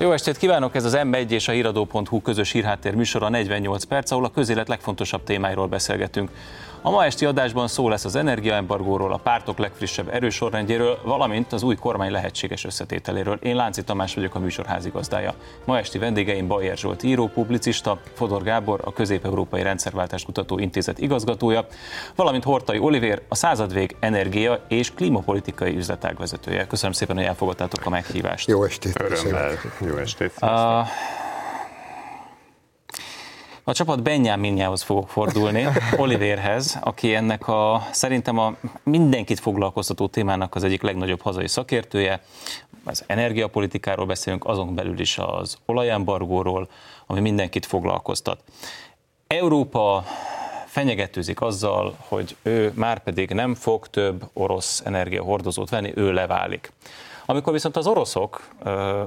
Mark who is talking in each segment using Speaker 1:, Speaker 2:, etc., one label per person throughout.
Speaker 1: Jó estét kívánok, ez az M1 és a híradó.hu közös hírháttér műsora 48 perc, ahol a közélet legfontosabb témáiról beszélgetünk. A ma esti adásban szó lesz az energiaembargóról, a pártok legfrissebb erősorrendjéről, valamint az új kormány lehetséges összetételéről. Én Lánci Tamás vagyok a műsor házigazdája. Ma esti vendégeim Bajer Zsolt író, publicista, Fodor Gábor, a Közép-Európai Rendszerváltás Kutató Intézet igazgatója, valamint Hortai Olivér, a századvég energia és klímapolitikai üzletág vezetője. Köszönöm szépen, hogy elfogadtátok a meghívást.
Speaker 2: Jó estét!
Speaker 3: Örömmel. Jó estét!
Speaker 1: A, a csapat Benjaminjához fogok fordulni, Olivérhez, aki ennek a szerintem a mindenkit foglalkoztató témának az egyik legnagyobb hazai szakértője. Az energiapolitikáról beszélünk, azon belül is az olajembargóról, ami mindenkit foglalkoztat. Európa fenyegetőzik azzal, hogy ő már pedig nem fog több orosz energiahordozót venni, ő leválik. Amikor viszont az oroszok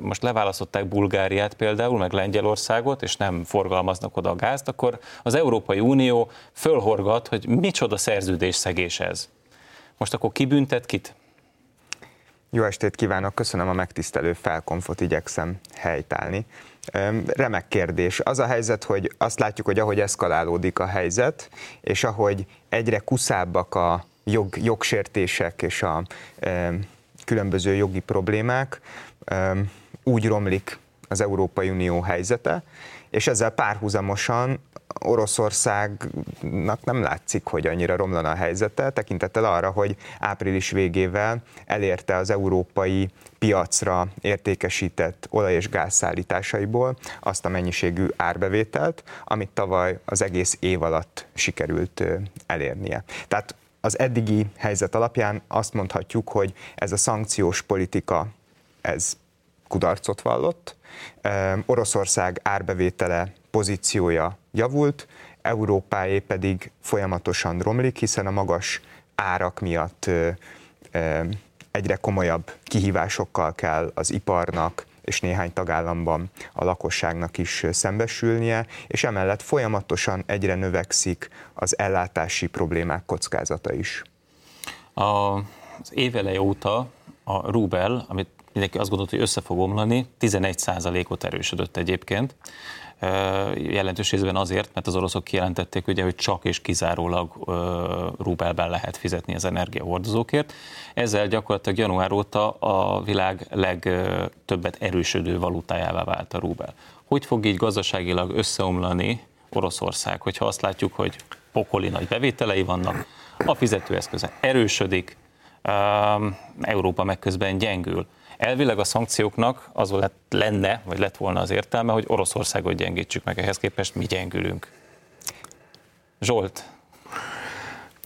Speaker 1: most leválasztották Bulgáriát például, meg Lengyelországot, és nem forgalmaznak oda a gázt, akkor az Európai Unió fölhorgat, hogy micsoda szerződés szegés ez. Most akkor kibüntet kit?
Speaker 4: Jó estét kívánok, köszönöm a megtisztelő felkonfot, igyekszem helytállni. Remek kérdés. Az a helyzet, hogy azt látjuk, hogy ahogy eszkalálódik a helyzet, és ahogy egyre kuszábbak a jog, jogsértések és a különböző jogi problémák, úgy romlik az Európai Unió helyzete, és ezzel párhuzamosan Oroszországnak nem látszik, hogy annyira romlana a helyzete, tekintettel arra, hogy április végével elérte az európai piacra értékesített olaj- és gázszállításaiból azt a mennyiségű árbevételt, amit tavaly az egész év alatt sikerült elérnie. Tehát az eddigi helyzet alapján azt mondhatjuk, hogy ez a szankciós politika, ez kudarcot vallott, Oroszország árbevétele, pozíciója javult, Európáé pedig folyamatosan romlik, hiszen a magas árak miatt egyre komolyabb kihívásokkal kell az iparnak, és néhány tagállamban a lakosságnak is szembesülnie, és emellett folyamatosan egyre növekszik az ellátási problémák kockázata is.
Speaker 1: A, az éveleje óta a Rubel, amit mindenki azt gondolta, hogy össze fog omlani, 11%-ot erősödött egyébként jelentős részben azért, mert az oroszok kijelentették, ugye, hogy csak és kizárólag rubelben lehet fizetni az energiahordozókért. Ezzel gyakorlatilag január óta a világ legtöbbet erősödő valutájává vált a rubel. Hogy fog így gazdaságilag összeomlani Oroszország, hogyha azt látjuk, hogy pokoli nagy bevételei vannak, a fizetőeszköze erősödik, Európa meg közben gyengül Elvileg a szankcióknak az lett, lenne, vagy lett volna az értelme, hogy Oroszországot gyengítsük meg, ehhez képest mi gyengülünk. Zsolt?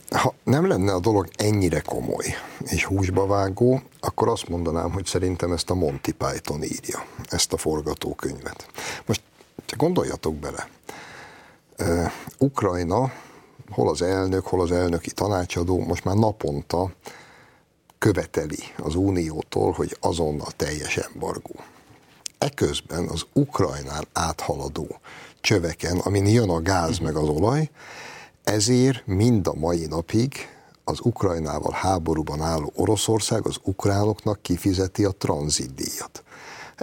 Speaker 2: Ha nem lenne a dolog ennyire komoly és húsba vágó, akkor azt mondanám, hogy szerintem ezt a Monty Python írja, ezt a forgatókönyvet. Most csak gondoljatok bele. Uh, Ukrajna, hol az elnök, hol az elnöki tanácsadó, most már naponta követeli az Uniótól, hogy azonnal teljes embargó. Eközben az Ukrajnán áthaladó csöveken, amin jön a gáz meg az olaj, ezért mind a mai napig az Ukrajnával háborúban álló Oroszország az ukránoknak kifizeti a tranzitdíjat.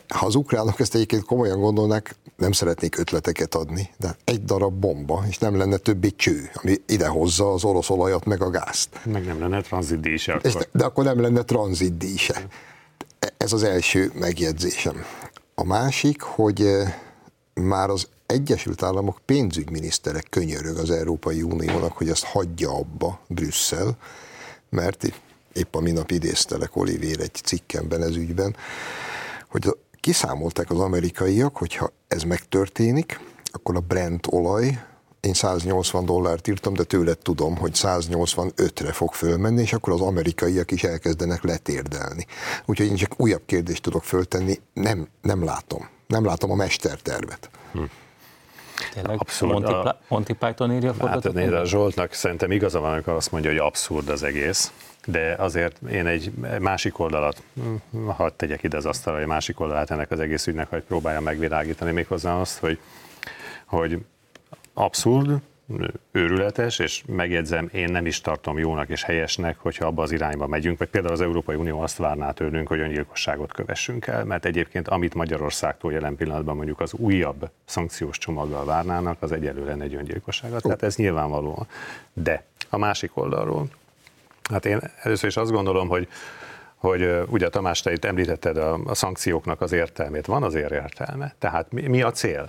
Speaker 2: Ha az ukránok ezt egyébként komolyan gondolnák, nem szeretnék ötleteket adni, de egy darab bomba, és nem lenne többi cső, ami idehozza az orosz olajat meg a gázt.
Speaker 3: Meg nem lenne tranzitdíj se akkor.
Speaker 2: És, de akkor nem lenne tranzitdíj se. Ez az első megjegyzésem. A másik, hogy eh, már az Egyesült Államok pénzügyminiszterek könyörög az Európai Uniónak, hogy ezt hagyja abba Brüsszel, mert épp a minap idéztelek Olivér egy cikkemben ez ügyben, hogy kiszámolták az amerikaiak, hogyha ez megtörténik, akkor a Brent olaj, én 180 dollárt írtam, de tőled tudom, hogy 185-re fog fölmenni, és akkor az amerikaiak is elkezdenek letérdelni. Úgyhogy én csak újabb kérdést tudok föltenni, nem, nem látom. Nem látom a mestertervet. Hm.
Speaker 1: Tényleg abszurd. Monty, a, Monty Python írja a hát,
Speaker 3: a Zsoltnak szerintem igaza van, amikor azt mondja, hogy abszurd az egész de azért én egy másik oldalat, ha tegyek ide az asztalra, egy másik oldalát ennek az egész ügynek, hogy próbálja megvilágítani méghozzá azt, hogy, hogy abszurd, őrületes, és megjegyzem, én nem is tartom jónak és helyesnek, hogyha abba az irányba megyünk, vagy például az Európai Unió azt várná tőlünk, hogy öngyilkosságot kövessünk el, mert egyébként amit Magyarországtól jelen pillanatban mondjuk az újabb szankciós csomaggal várnának, az egyelőre egy öngyilkosságot, tehát ez nyilvánvaló. De a másik oldalról, hát én először is azt gondolom, hogy hogy ugye Tamás, te itt említetted a, a szankcióknak az értelmét. Van azért értelme. Tehát mi, mi a cél?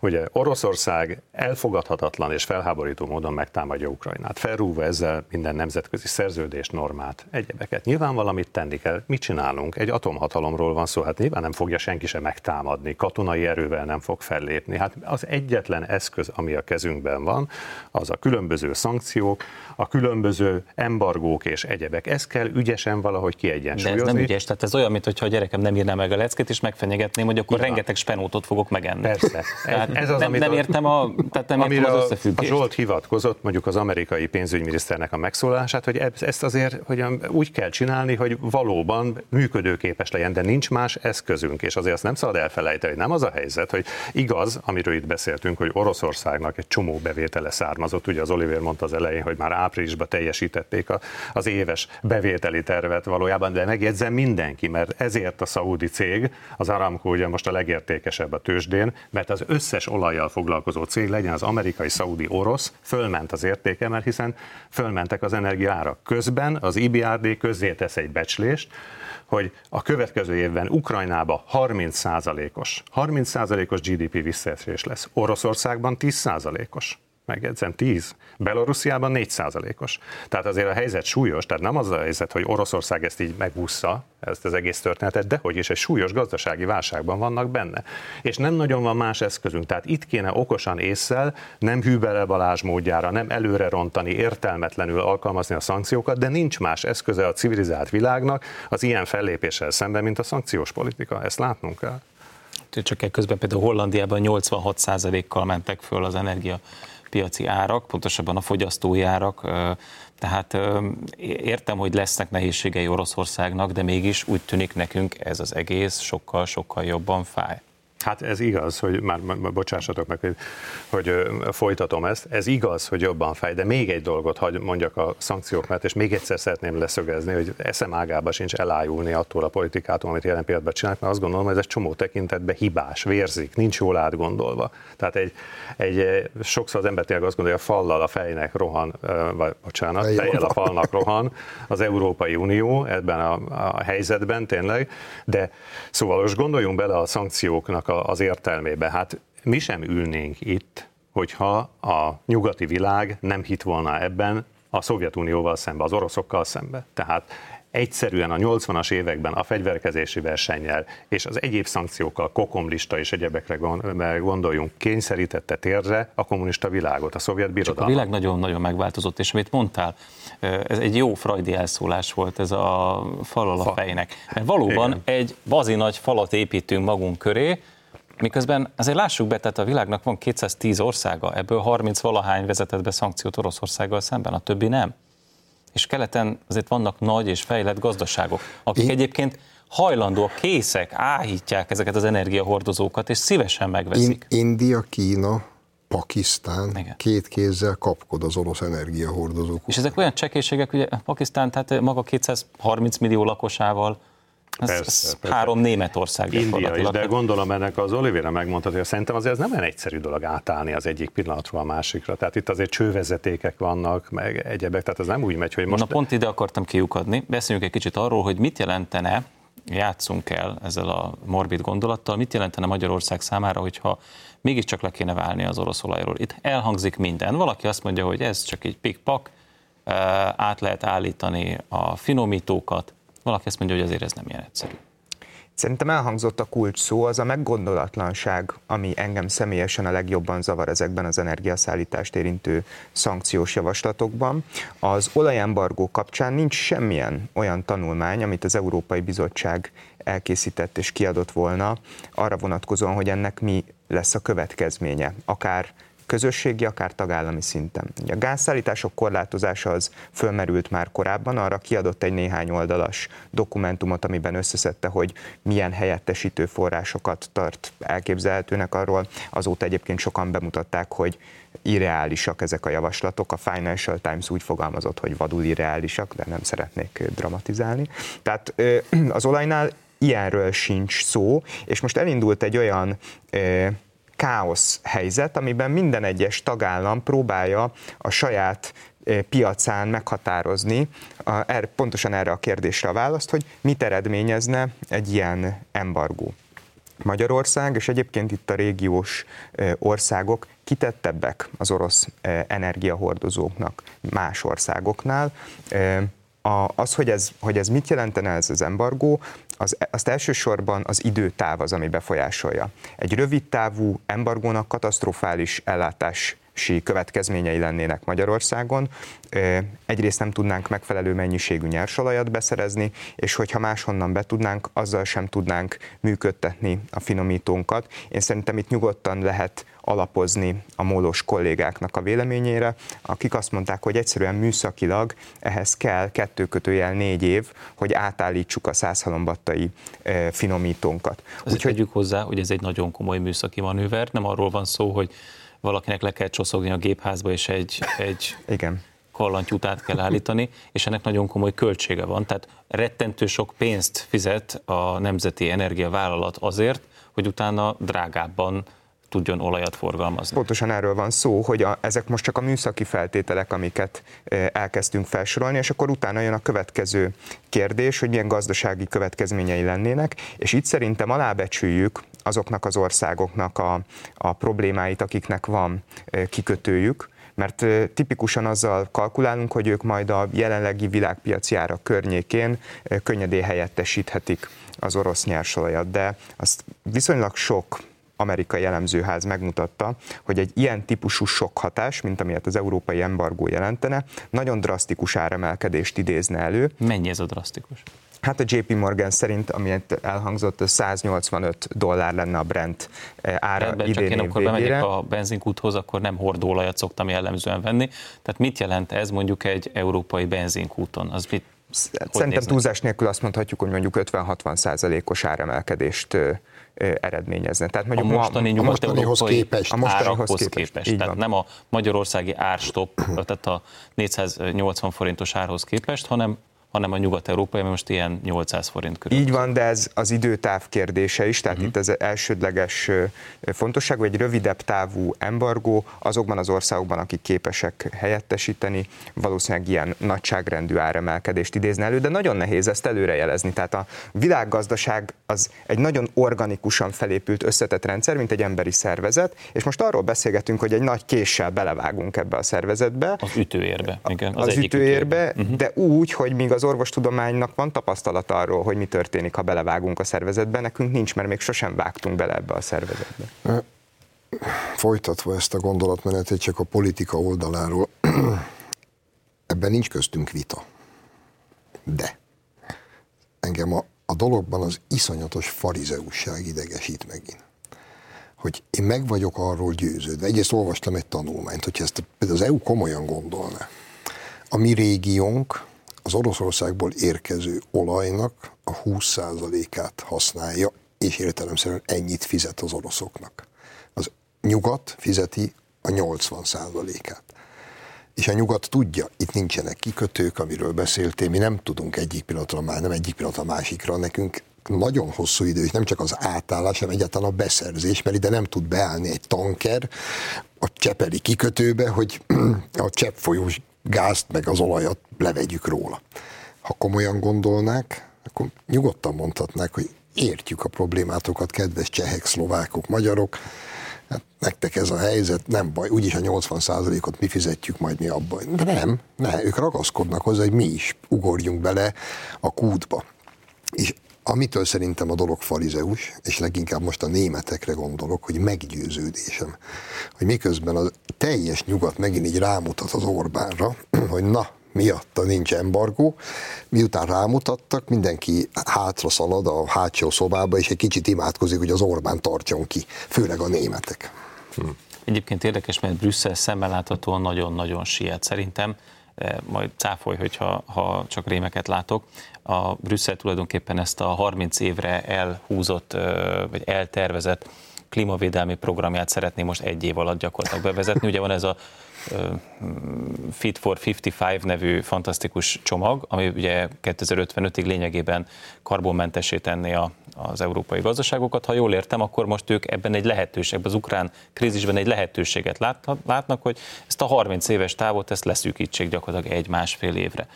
Speaker 3: Ugye Oroszország elfogadhatatlan és felháborító módon megtámadja Ukrajnát, felrúva ezzel minden nemzetközi szerződést, normát, egyebeket. Nyilván valamit tenni kell. Mit csinálunk? Egy atomhatalomról van szó, hát nyilván nem fogja senki sem megtámadni, katonai erővel nem fog fellépni. Hát az egyetlen eszköz, ami a kezünkben van, az a különböző szankciók, a különböző embargók és egyebek. Ez kell ügyesen valahogy kiegyensúlyozni.
Speaker 1: De ez nem ügyes, tehát ez olyan, mintha a gyerekem nem írná meg a leckét, és megfenyegetném, hogy akkor Igen. rengeteg spenótot fogok megenni.
Speaker 3: Persze.
Speaker 1: Tehát ez az, nem, amit nem értem, a, tehát nem
Speaker 3: értem
Speaker 1: az összefüggést.
Speaker 3: A Zsolt hivatkozott mondjuk az amerikai pénzügyminiszternek a megszólását, hogy ezt azért hogy úgy kell csinálni, hogy valóban működőképes legyen, de nincs más eszközünk, és azért azt nem szabad elfelejteni, hogy nem az a helyzet, hogy igaz, amiről itt beszéltünk, hogy Oroszországnak egy csomó bevétele származott, ugye az Oliver mondta az elején, hogy már áprilisban teljesítették az éves bevételi tervet valójában, de megjegyzem mindenki, mert ezért a szaudi cég, az Aramco ugye most a legértékesebb a tőzsdén, mert az összes olajjal foglalkozó cég, legyen az amerikai, szaudi, orosz, fölment az értéke, mert hiszen fölmentek az energiaárak. Közben az IBRD közzétesz egy becslést, hogy a következő évben Ukrajnába 30%-os, 30%-os GDP visszaesés lesz, Oroszországban 10%-os megjegyzem, 10. Belorussziában 4 os Tehát azért a helyzet súlyos, tehát nem az a helyzet, hogy Oroszország ezt így megúszza, ezt az egész történetet, de hogy is egy súlyos gazdasági válságban vannak benne. És nem nagyon van más eszközünk, tehát itt kéne okosan észszel, nem hűbele Balázs módjára, nem előre rontani, értelmetlenül alkalmazni a szankciókat, de nincs más eszköze a civilizált világnak az ilyen fellépéssel szemben, mint a szankciós politika. Ezt látnunk kell.
Speaker 1: Csak közben például Hollandiában 86%-kal mentek föl az energia piaci árak, pontosabban a fogyasztói árak, tehát értem, hogy lesznek nehézségei Oroszországnak, de mégis úgy tűnik nekünk ez az egész sokkal-sokkal jobban fáj.
Speaker 3: Hát ez igaz, hogy már, bocsássatok meg, hogy, hogy folytatom ezt. Ez igaz, hogy jobban fáj, de még egy dolgot hagy mondjak a szankciók mert, és még egyszer szeretném leszögezni, hogy eszem ágába sincs elájulni attól a politikától, amit jelen pillanatban csinálnak, mert azt gondolom, hogy ez egy csomó tekintetben hibás, vérzik, nincs jól átgondolva. Tehát egy, egy sokszor az ember tényleg azt gondolja, a fallal a fejnek rohan, vagy bocsánat, fejjel a falnak rohan az Európai Unió ebben a, a helyzetben tényleg, de szóval most gondoljunk bele a szankcióknak a az értelmébe. Hát mi sem ülnénk itt, hogyha a nyugati világ nem hit volna ebben a Szovjetunióval szembe, az oroszokkal szembe. Tehát egyszerűen a 80-as években a fegyverkezési versennyel és az egyéb szankciókkal, kokomlista és egyebekre gondoljunk, kényszerítette térdre a kommunista világot, a szovjet birodalmat.
Speaker 1: a világ nagyon-nagyon megváltozott, és amit mondtál, ez egy jó frajdi elszólás volt ez a fal a fejnek. Mert valóban Igen. egy bazi nagy falat építünk magunk köré, Miközben azért lássuk be, tehát a világnak van 210 országa, ebből 30 valahány vezetett be szankciót Oroszországgal szemben, a többi nem. És keleten azért vannak nagy és fejlett gazdaságok, akik Én... egyébként hajlandóak, készek, áhítják ezeket az energiahordozókat, és szívesen megveszik.
Speaker 2: In- India, Kína, Pakisztán Igen. két kézzel kapkod az orosz energiahordozók.
Speaker 1: És ezek olyan csekélységek, ugye Pakisztán, tehát maga 230 millió lakosával, ez, persze, ez persze. három Németország
Speaker 3: India is, de gondolom ennek az Olivera megmondta, hogy szerintem azért ez nem olyan egyszerű dolog átállni az egyik pillanatról a másikra. Tehát itt azért csővezetékek vannak, meg egyebek, tehát ez nem úgy megy, hogy most...
Speaker 1: Na pont ide akartam kiukadni. Beszéljünk egy kicsit arról, hogy mit jelentene, játszunk el ezzel a morbid gondolattal, mit jelentene Magyarország számára, hogyha mégiscsak le kéne válni az orosz olajról. Itt elhangzik minden. Valaki azt mondja, hogy ez csak egy pikpak, át lehet állítani a finomítókat, valaki azt mondja, hogy azért ez nem ilyen egyszerű.
Speaker 4: Szerintem elhangzott a kulcs szó, az a meggondolatlanság, ami engem személyesen a legjobban zavar ezekben az energiaszállítást érintő szankciós javaslatokban. Az olajembargó kapcsán nincs semmilyen olyan tanulmány, amit az Európai Bizottság elkészített és kiadott volna arra vonatkozóan, hogy ennek mi lesz a következménye, akár közösségi, akár tagállami szinten. A gázszállítások korlátozása az fölmerült már korábban, arra kiadott egy néhány oldalas dokumentumot, amiben összeszedte, hogy milyen helyettesítő forrásokat tart elképzelhetőnek arról. Azóta egyébként sokan bemutatták, hogy irreálisak ezek a javaslatok. A Financial Times úgy fogalmazott, hogy vadul irreálisak, de nem szeretnék dramatizálni. Tehát az olajnál ilyenről sincs szó, és most elindult egy olyan káosz helyzet, amiben minden egyes tagállam próbálja a saját piacán meghatározni a, er, pontosan erre a kérdésre a választ, hogy mit eredményezne egy ilyen embargó. Magyarország, és egyébként itt a régiós országok kitettebbek az orosz energiahordozóknak más országoknál. Az, hogy ez, hogy ez mit jelentene ez az embargó, az, azt elsősorban az időtáv az, ami befolyásolja. Egy rövid távú embargónak katasztrofális ellátás következményei lennének Magyarországon. Egyrészt nem tudnánk megfelelő mennyiségű nyersolajat beszerezni, és hogyha máshonnan betudnánk, azzal sem tudnánk működtetni a finomítónkat. Én szerintem itt nyugodtan lehet alapozni a mólos kollégáknak a véleményére, akik azt mondták, hogy egyszerűen műszakilag ehhez kell kettő kötőjel négy év, hogy átállítsuk a százhalombattai finomítónkat.
Speaker 1: Úgyhogy tegyük hozzá, hogy ez egy nagyon komoly műszaki manőver, nem arról van szó, hogy valakinek le kell csoszogni a gépházba, és egy, egy Igen kallantyút át kell állítani, és ennek nagyon komoly költsége van. Tehát rettentő sok pénzt fizet a Nemzeti Energiavállalat azért, hogy utána drágábban tudjon olajat forgalmazni.
Speaker 4: Pontosan erről van szó, hogy a, ezek most csak a műszaki feltételek, amiket e, elkezdtünk felsorolni, és akkor utána jön a következő kérdés, hogy milyen gazdasági következményei lennének, és itt szerintem alábecsüljük azoknak az országoknak a, a problémáit, akiknek van kikötőjük, mert tipikusan azzal kalkulálunk, hogy ők majd a jelenlegi világpiaci árak környékén könnyedén helyettesíthetik az orosz nyersolajat, de azt viszonylag sok amerikai elemzőház megmutatta, hogy egy ilyen típusú sok hatás, mint amilyet az európai embargó jelentene, nagyon drasztikus áremelkedést idézne elő.
Speaker 1: Mennyi ez a drasztikus?
Speaker 4: Hát a JP Morgan szerint, amilyet elhangzott, 185 dollár lenne a Brent eh, ára Rendben, idén csak én
Speaker 1: akkor bemegyek a benzinkúthoz, akkor nem hordóolajat szoktam jellemzően venni. Tehát mit jelent ez mondjuk egy európai benzinkúton? Az mit,
Speaker 4: Szerintem túlzás nélkül azt mondhatjuk, hogy mondjuk 50-60 százalékos áremelkedést eredményezne.
Speaker 1: Tehát mondjuk a mostani nyugat mostanihoz képest, a mostanihoz képest. képest. Tehát van. nem a magyarországi árstop, tehát a 480 forintos árhoz képest, hanem hanem a nyugat-európai, ami most ilyen 800 forint körül.
Speaker 4: Így van, de ez az időtáv kérdése is, tehát uh-huh. itt az elsődleges fontosság, hogy egy rövidebb távú embargó azokban az országokban, akik képesek helyettesíteni, valószínűleg ilyen nagyságrendű áremelkedést idézne elő, de nagyon nehéz ezt előrejelezni. Tehát a világgazdaság az egy nagyon organikusan felépült összetett rendszer, mint egy emberi szervezet, és most arról beszélgetünk, hogy egy nagy késsel belevágunk ebbe a szervezetbe.
Speaker 1: Az ütőérbe, igen.
Speaker 4: Az, az ütőérbe, ütőérbe. Uh-huh. de úgy, hogy míg az orvostudománynak van tapasztalat arról, hogy mi történik, ha belevágunk a szervezetbe, nekünk nincs, mert még sosem vágtunk bele ebbe a szervezetbe.
Speaker 2: Folytatva ezt a gondolatmenetet csak a politika oldaláról, ebben nincs köztünk vita. De engem a, a dologban az iszonyatos farizeusság idegesít megint. Hogy én meg vagyok arról győződve. Egyrészt olvastam egy tanulmányt, hogyha ezt az EU komolyan gondolná. A mi régiónk az Oroszországból érkező olajnak a 20%-át használja, és értelemszerűen ennyit fizet az oroszoknak. Az nyugat fizeti a 80%-át. És a nyugat tudja, itt nincsenek kikötők, amiről beszéltél, mi nem tudunk egyik pillanatra már, nem egyik pillanatra másikra, nekünk nagyon hosszú idő, és nem csak az átállás, hanem egyáltalán a beszerzés, mert ide nem tud beállni egy tanker a Csepeli kikötőbe, hogy a cseppfolyós gázt meg az olajat levegyük róla. Ha komolyan gondolnák, akkor nyugodtan mondhatnák, hogy értjük a problémátokat, kedves csehek, szlovákok, magyarok, hát nektek ez a helyzet, nem baj, úgyis a 80%-ot mi fizetjük, majd mi abban. De nem, ne, ők ragaszkodnak hozzá, hogy mi is ugorjunk bele a kútba. És amitől szerintem a dolog farizeus, és leginkább most a németekre gondolok, hogy meggyőződésem, hogy miközben a teljes nyugat megint így rámutat az Orbánra, hogy na, miatta nincs embargó. Miután rámutattak, mindenki hátra szalad a hátsó szobába, és egy kicsit imádkozik, hogy az Orbán tartson ki, főleg a németek. Hm.
Speaker 1: Egyébként érdekes, mert Brüsszel szemmel láthatóan nagyon-nagyon siet. Szerintem majd cáfolj, hogyha ha csak rémeket látok. A Brüsszel tulajdonképpen ezt a 30 évre elhúzott, vagy eltervezett klímavédelmi programját szeretné most egy év alatt gyakorlatilag bevezetni. Ugye van ez a Fit for 55 nevű fantasztikus csomag, ami ugye 2055-ig lényegében karbonmentesé tenni a, az európai gazdaságokat. Ha jól értem, akkor most ők ebben egy lehetőség, az ukrán krízisben egy lehetőséget látnak, hogy ezt a 30 éves távot ezt leszűkítsék gyakorlatilag egy-másfél évre.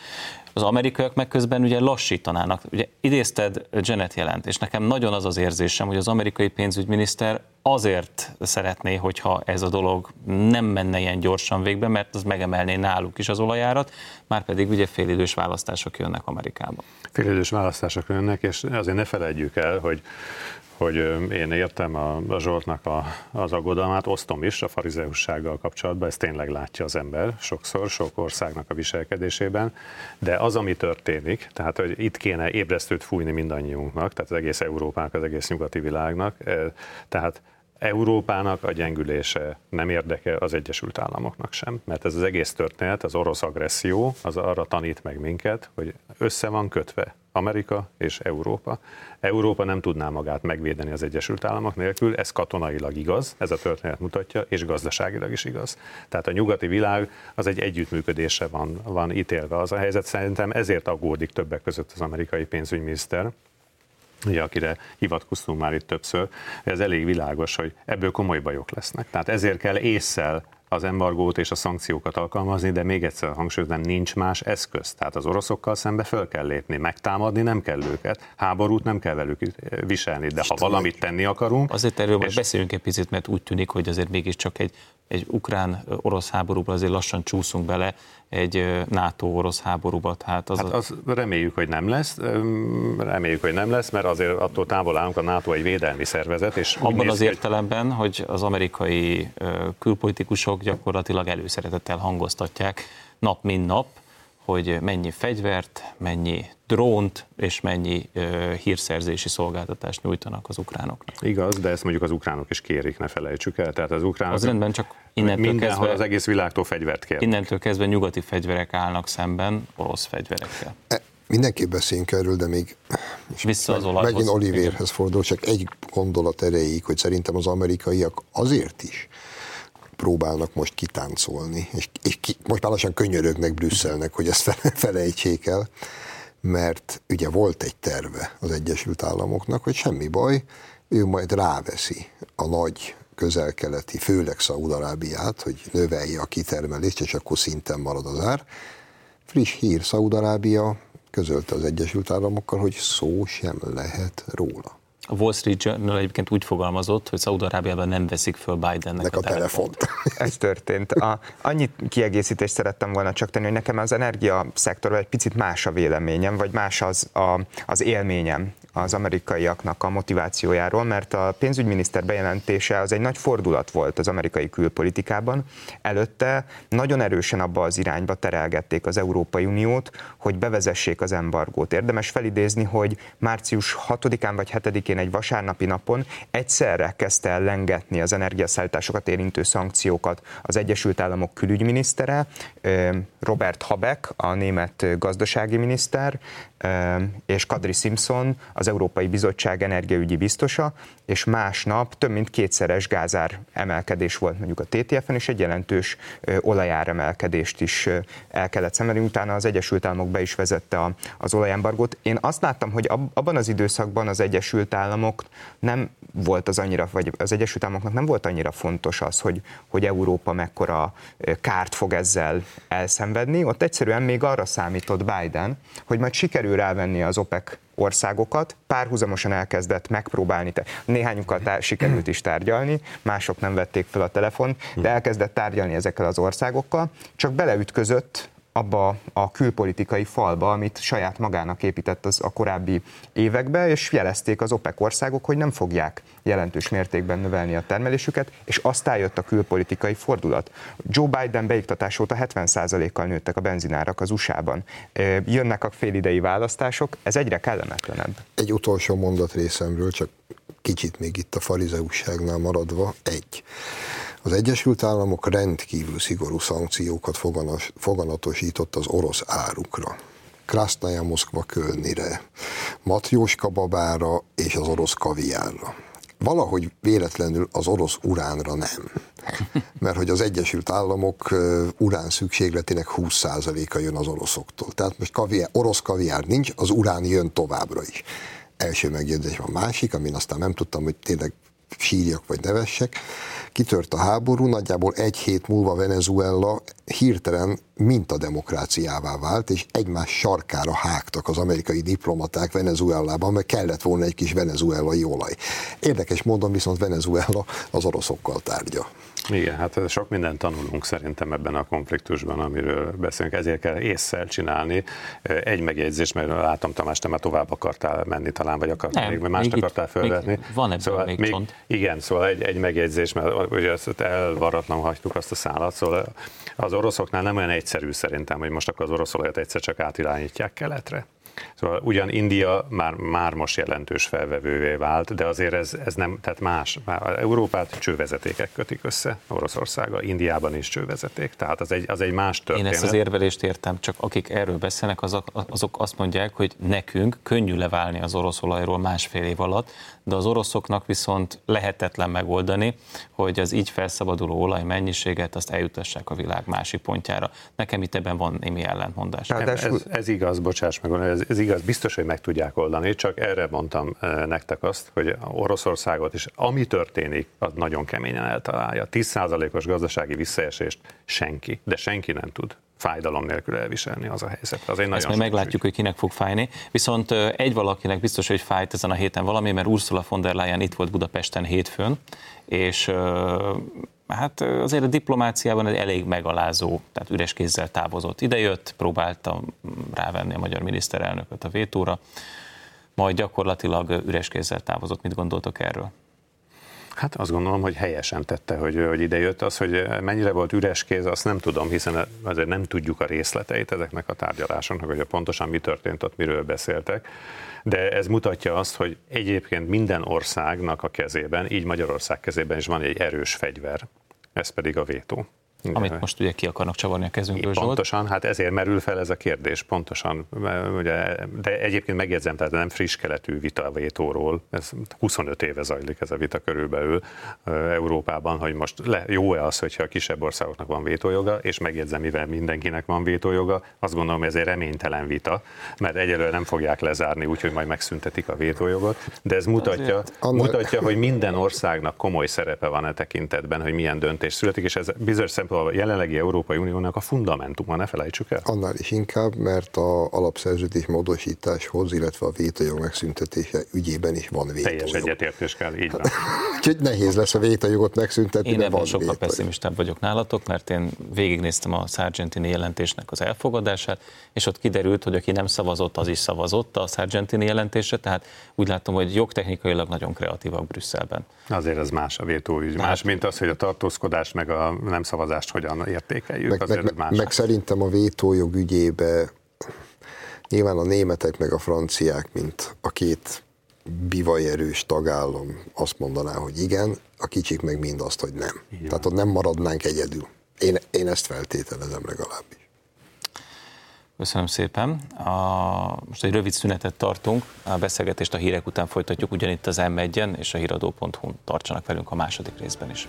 Speaker 1: Az amerikaiak meg közben ugye lassítanának. Ugye idézted Janet jelent, és nekem nagyon az az érzésem, hogy az amerikai pénzügyminiszter azért szeretné, hogyha ez a dolog nem menne ilyen gyorsan végbe, mert az megemelné náluk is az olajárat, már pedig ugye félidős választások jönnek Amerikába.
Speaker 3: Félidős választások jönnek, és azért ne felejtjük el, hogy hogy én értem a, a Zsoltnak a, az aggodalmát, osztom is a farizeussággal kapcsolatban, ezt tényleg látja az ember sokszor, sok országnak a viselkedésében, de az, ami történik, tehát hogy itt kéne ébresztőt fújni mindannyiunknak, tehát az egész Európának, az egész nyugati világnak, tehát Európának a gyengülése nem érdeke az Egyesült Államoknak sem, mert ez az egész történet, az orosz agresszió, az arra tanít meg minket, hogy össze van kötve Amerika és Európa. Európa nem tudná magát megvédeni az Egyesült Államok nélkül, ez katonailag igaz, ez a történet mutatja, és gazdaságilag is igaz. Tehát a nyugati világ az egy együttműködése van, van ítélve. Az a helyzet szerintem ezért aggódik többek között az amerikai pénzügyminiszter, ugye, akire hivatkoztunk már itt többször, ez elég világos, hogy ebből komoly bajok lesznek. Tehát ezért kell észszel az embargót és a szankciókat alkalmazni, de még egyszer hangsúlyozom, nincs más eszköz. Tehát az oroszokkal szembe föl kell lépni, megtámadni nem kell őket, háborút nem kell velük viselni, de ha valamit tenni akarunk...
Speaker 1: Azért erről és... beszéljünk egy picit, mert úgy tűnik, hogy azért mégiscsak egy, egy ukrán-orosz háborúban azért lassan csúszunk bele, egy NATO-orosz háborúba.
Speaker 3: Hát az, hát az reméljük, hogy nem lesz, reméljük, hogy nem lesz, mert azért attól távol állunk, a NATO egy védelmi szervezet. És
Speaker 1: Abban az értelemben, hogy az amerikai külpolitikusok gyakorlatilag előszeretettel hangoztatják nap mint nap, hogy mennyi fegyvert, mennyi drónt és mennyi uh, hírszerzési szolgáltatást nyújtanak az ukránoknak.
Speaker 3: Igaz, de ezt mondjuk az ukránok is kérik, ne felejtsük el. Tehát az ukránok...
Speaker 1: Az rendben, csak innentől kezdve...
Speaker 3: az egész világtól fegyvert kér.
Speaker 1: Innentől kezdve nyugati fegyverek állnak szemben orosz fegyverekkel. E,
Speaker 2: mindenképp beszéljünk erről, de még
Speaker 1: Vissza az olajhoz.
Speaker 2: megint Olivérhez fordul, csak egy gondolat erejéig, hogy szerintem az amerikaiak azért is próbálnak most kitáncolni, és, és ki, most már lassan könyörögnek Brüsszelnek, hogy ezt felejtsék el, mert ugye volt egy terve az Egyesült Államoknak, hogy semmi baj, ő majd ráveszi a nagy közel-keleti, főleg Szaudarábiát, hogy növelje a kitermelést, és akkor szinten marad az ár. Friss hír, Szaudarábia közölte az Egyesült Államokkal, hogy szó sem lehet róla.
Speaker 1: A Wall Street Journal egyébként úgy fogalmazott, hogy Szaudarábiában nem veszik föl Bidennek a, a telefont. telefont.
Speaker 4: Ez történt. A, annyit kiegészítést szerettem volna csak tenni, hogy nekem az energia szektorban egy picit más a véleményem, vagy más az, a, az élményem az amerikaiaknak a motivációjáról, mert a pénzügyminiszter bejelentése az egy nagy fordulat volt az amerikai külpolitikában. Előtte nagyon erősen abba az irányba terelgették az Európai Uniót, hogy bevezessék az embargót. Érdemes felidézni, hogy március 6-án vagy 7-én egy vasárnapi napon egyszerre kezdte el lengetni az energiaszállításokat érintő szankciókat az Egyesült Államok külügyminisztere, Robert Habeck, a német gazdasági miniszter, és Kadri Simpson, az Európai Bizottság energiaügyi biztosa, és másnap több mint kétszeres gázár emelkedés volt mondjuk a TTF-en, és egy jelentős olajár emelkedést is el kellett szemelni. Utána az Egyesült Államok be is vezette az olajembargót. Én azt láttam, hogy abban az időszakban az Egyesült Államok nem volt az annyira, vagy az Egyesült Államoknak nem volt annyira fontos az, hogy, hogy Európa mekkora kárt fog ezzel elszenvedni. Ott egyszerűen még arra számított Biden, hogy majd sikerül rávenni az OPEC országokat, párhuzamosan elkezdett megpróbálni, néhányukkal tár- sikerült is tárgyalni, mások nem vették fel a telefon, de elkezdett tárgyalni ezekkel az országokkal, csak beleütközött abba a külpolitikai falba, amit saját magának épített az a korábbi években, és jelezték az OPEC országok, hogy nem fogják jelentős mértékben növelni a termelésüket, és aztán jött a külpolitikai fordulat. Joe Biden beiktatás óta 70%-kal nőttek a benzinárak az USA-ban. Jönnek a félidei választások, ez egyre kellemetlenebb.
Speaker 2: Egy utolsó mondat részemről, csak kicsit még itt a farizeusságnál maradva, egy. Az Egyesült Államok rendkívül szigorú szankciókat foganatosított az orosz árukra. Krasznaja Moszkva Kölnire, Matjóska babára és az orosz kaviárra. Valahogy véletlenül az orosz uránra nem. Mert hogy az Egyesült Államok urán szükségletének 20%-a jön az oroszoktól. Tehát most kaviár, orosz kaviár nincs, az urán jön továbbra is. Első megjegyzés van másik, amin aztán nem tudtam, hogy tényleg sírjak vagy nevessek. Kitört a háború, nagyjából egy hét múlva Venezuela hirtelen mintademokráciává vált, és egymás sarkára hágtak az amerikai diplomaták Venezuelában, mert kellett volna egy kis venezuelai olaj. Érdekes módon viszont Venezuela az oroszokkal tárgya.
Speaker 3: Igen, hát sok mindent tanulunk szerintem ebben a konfliktusban, amiről beszélünk, ezért kell észszel csinálni. Egy megjegyzés, mert látom Tamás, te már tovább akartál menni talán, vagy akartál Nem, még, mást még akartál felvetni.
Speaker 1: Van ebből szóval még, még csont.
Speaker 3: Igen, szóval egy, egy megjegyzés, mert ugye ezt elvaratlan hagytuk azt a szállat, szóval az oroszoknál nem olyan egyszerű szerintem, hogy most akkor az oroszolajat egyszer csak átirányítják keletre. Szóval ugyan India már, már most jelentős felvevővé vált, de azért ez, ez nem, tehát más. Európát csővezetékek kötik össze Oroszországgal, Indiában is csővezeték, tehát az egy, az egy más történet.
Speaker 1: Én ezt az érvelést értem, csak akik erről beszélnek, azok, azok azt mondják, hogy nekünk könnyű leválni az orosz olajról másfél év alatt, de az oroszoknak viszont lehetetlen megoldani, hogy az így felszabaduló olaj mennyiséget azt eljutassák a világ másik pontjára. Nekem itt ebben van némi ellentmondás.
Speaker 3: Ez, ez igaz, bocsáss meg, ez, ez igaz, biztos, hogy meg tudják oldani, csak erre mondtam eh, nektek azt, hogy Oroszországot is, ami történik, az nagyon keményen eltalálja. 10%-os gazdasági visszaesést senki, de senki nem tud fájdalom nélkül elviselni az a helyzet. Az
Speaker 1: Ezt majd meglátjuk, ügy. hogy kinek fog fájni. Viszont egy valakinek biztos, hogy fájt ezen a héten valami, mert Ursula von der Leyen itt volt Budapesten hétfőn, és hát azért a diplomáciában egy elég megalázó, tehát üres kézzel távozott. Idejött, próbálta rávenni a magyar miniszterelnököt a vétóra, majd gyakorlatilag üres kézzel távozott. Mit gondoltok erről?
Speaker 3: Hát azt gondolom, hogy helyesen tette, hogy, hogy ide jött. Az, hogy mennyire volt üres kéz, azt nem tudom, hiszen azért nem tudjuk a részleteit ezeknek a tárgyalásoknak, hogy pontosan mi történt ott, miről beszéltek. De ez mutatja azt, hogy egyébként minden országnak a kezében, így Magyarország kezében is van egy erős fegyver, ez pedig a vétó.
Speaker 1: Amit most ugye ki akarnak csavarni a kezünkből,
Speaker 3: Zsolt. Pontosan, hát ezért merül fel ez a kérdés, pontosan. Ugye, de egyébként megjegyzem, tehát nem friss keletű vita vétóról, ez 25 éve zajlik ez a vita körülbelül Európában, hogy most le, jó-e az, hogyha a kisebb országoknak van vétójoga, és megjegyzem, mivel mindenkinek van vétójoga, azt gondolom, hogy ez egy reménytelen vita, mert egyelőre nem fogják lezárni, úgyhogy majd megszüntetik a vétójogot, de ez mutatja, mutatja, hogy minden országnak komoly szerepe van e tekintetben, hogy milyen döntés születik, és ez bizonyos a jelenlegi Európai Uniónak a fundamentuma, ne felejtsük el.
Speaker 2: Annál is inkább, mert a alapszerződés módosításhoz, illetve a vétajog megszüntetése ügyében is van vétajog.
Speaker 3: Teljes egyetértés kell, így van.
Speaker 2: Úgyhogy nehéz lesz a vétajogot megszüntetni,
Speaker 1: Én ebben sokkal
Speaker 2: vétajog.
Speaker 1: pessimistább vagyok nálatok, mert én végignéztem a Sargentini jelentésnek az elfogadását, és ott kiderült, hogy aki nem szavazott, az is szavazott a Sargentini jelentésre, tehát úgy látom, hogy jogtechnikailag nagyon kreatívak Brüsszelben.
Speaker 3: Azért ez más a vétóügy. Más, mint az, hogy a tartózkodást meg a nem szavazást hogyan értékeljük.
Speaker 2: Meg, azért meg, más. meg szerintem a vétójog ügyébe nyilván a németek meg a franciák, mint a két bivajerős tagállam azt mondaná, hogy igen, a kicsik meg mind azt, hogy nem. Igen. Tehát ott nem maradnánk egyedül. Én, én ezt feltételezem legalábbis.
Speaker 1: Köszönöm szépen. A, most egy rövid szünetet tartunk, a beszélgetést a hírek után folytatjuk ugyanitt az M1-en és a híradó.hu-n. Tartsanak velünk a második részben is.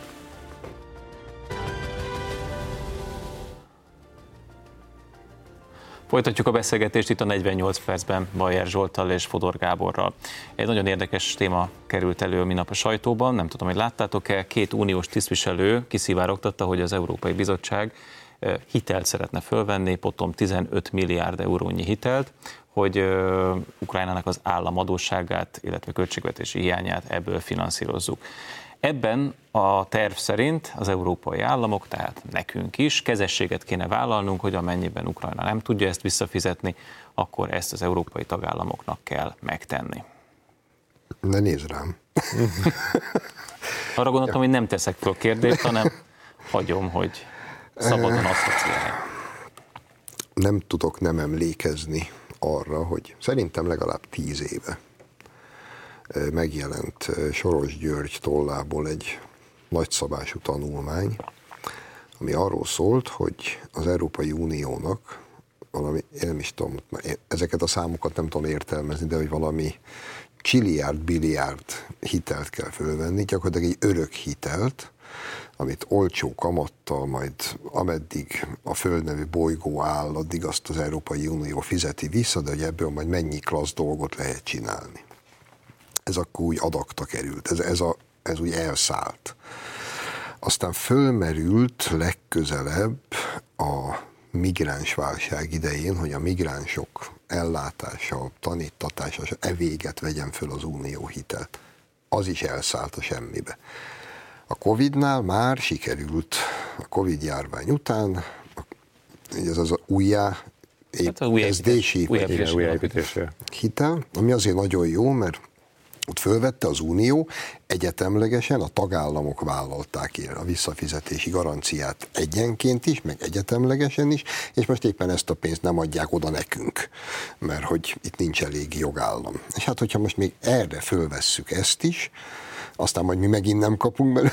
Speaker 1: Folytatjuk a beszélgetést itt a 48 percben Bajer Zsoltal és Fodor Gáborral. Egy nagyon érdekes téma került elő minap a sajtóban, nem tudom, hogy láttátok-e, két uniós tisztviselő kiszivárogtatta, hogy az Európai Bizottság hitelt szeretne fölvenni, potom 15 milliárd eurónyi hitelt, hogy Ukrajnának az államadóságát, illetve költségvetési hiányát ebből finanszírozzuk. Ebben a terv szerint az európai államok, tehát nekünk is, kezességet kéne vállalnunk, hogy amennyiben Ukrajna nem tudja ezt visszafizetni, akkor ezt az európai tagállamoknak kell megtenni.
Speaker 2: Ne nézd rám.
Speaker 1: Arra gondoltam, hogy nem teszek föl kérdést, hanem hagyom, hogy szabadon asszociálj.
Speaker 2: Nem tudok nem emlékezni arra, hogy szerintem legalább tíz éve megjelent Soros György tollából egy nagyszabású tanulmány, ami arról szólt, hogy az Európai Uniónak valami, én nem is tudom, ezeket a számokat nem tudom értelmezni, de hogy valami csiliárd, biliárd hitelt kell fölvenni, gyakorlatilag egy örök hitelt, amit olcsó kamattal, majd ameddig a Föld bolygó áll, addig azt az Európai Unió fizeti vissza, de hogy ebből majd mennyi klassz dolgot lehet csinálni. Ez akkor úgy adakta került, ez, ez, a, ez úgy elszállt. Aztán fölmerült legközelebb a migráns válság idején, hogy a migránsok ellátása, tanítatása, e véget vegyen föl az unió hitelt. Az is elszállt a semmibe. A Covid-nál már sikerült a Covid járvány után, ez az újjá
Speaker 1: hát újjáépítési
Speaker 2: hitel, ami azért nagyon jó, mert ott fölvette az Unió, egyetemlegesen a tagállamok vállalták ilyen a visszafizetési garanciát egyenként is, meg egyetemlegesen is, és most éppen ezt a pénzt nem adják oda nekünk, mert hogy itt nincs elég jogállam. És hát, hogyha most még erre fölvesszük ezt is, aztán majd mi megint nem kapunk belőle.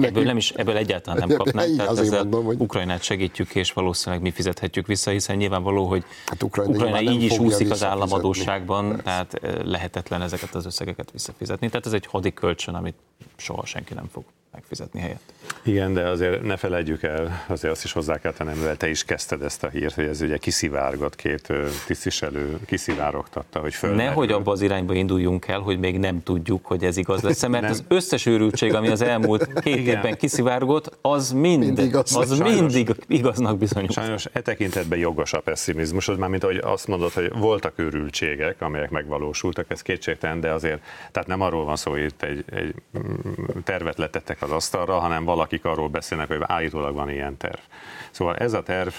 Speaker 1: Ebből, nem is, ebből egyáltalán nem kapnánk, tehát azért ezzel mondom, hogy... Ukrajnát segítjük, és valószínűleg mi fizethetjük vissza, hiszen nyilvánvaló, hogy hát Ukrajna, Ukrajna így is úszik az államadóságban, Persze. tehát eh, lehetetlen ezeket az összegeket visszafizetni. Tehát ez egy hadi kölcsön, amit soha senki nem fog megfizetni helyett.
Speaker 3: Igen, de azért ne felejtjük el, azért azt is hozzá kell tennem, mivel te is kezdted ezt a hírt, hogy ez ugye kiszivárgott, két tisztviselő kiszivárogtatta, hogy föl.
Speaker 1: Nehogy abba az irányba induljunk el, hogy még nem tudjuk, hogy ez igaz lesz, mert az összes őrültség, ami az elmúlt két Igen. évben kiszivárgott, az mind, mindig az, az sajnos, mindig igaznak bizonyul.
Speaker 3: Sajnos e tekintetben jogos a pessimizmus, az már mint ahogy azt mondod, hogy voltak őrültségek, amelyek megvalósultak, ez kétségtelen, de azért, tehát nem arról van szó, hogy itt egy, egy mm, tervet letettek az asztalra, hanem valakik arról beszélnek, hogy állítólag van ilyen terv. Szóval ez a terv,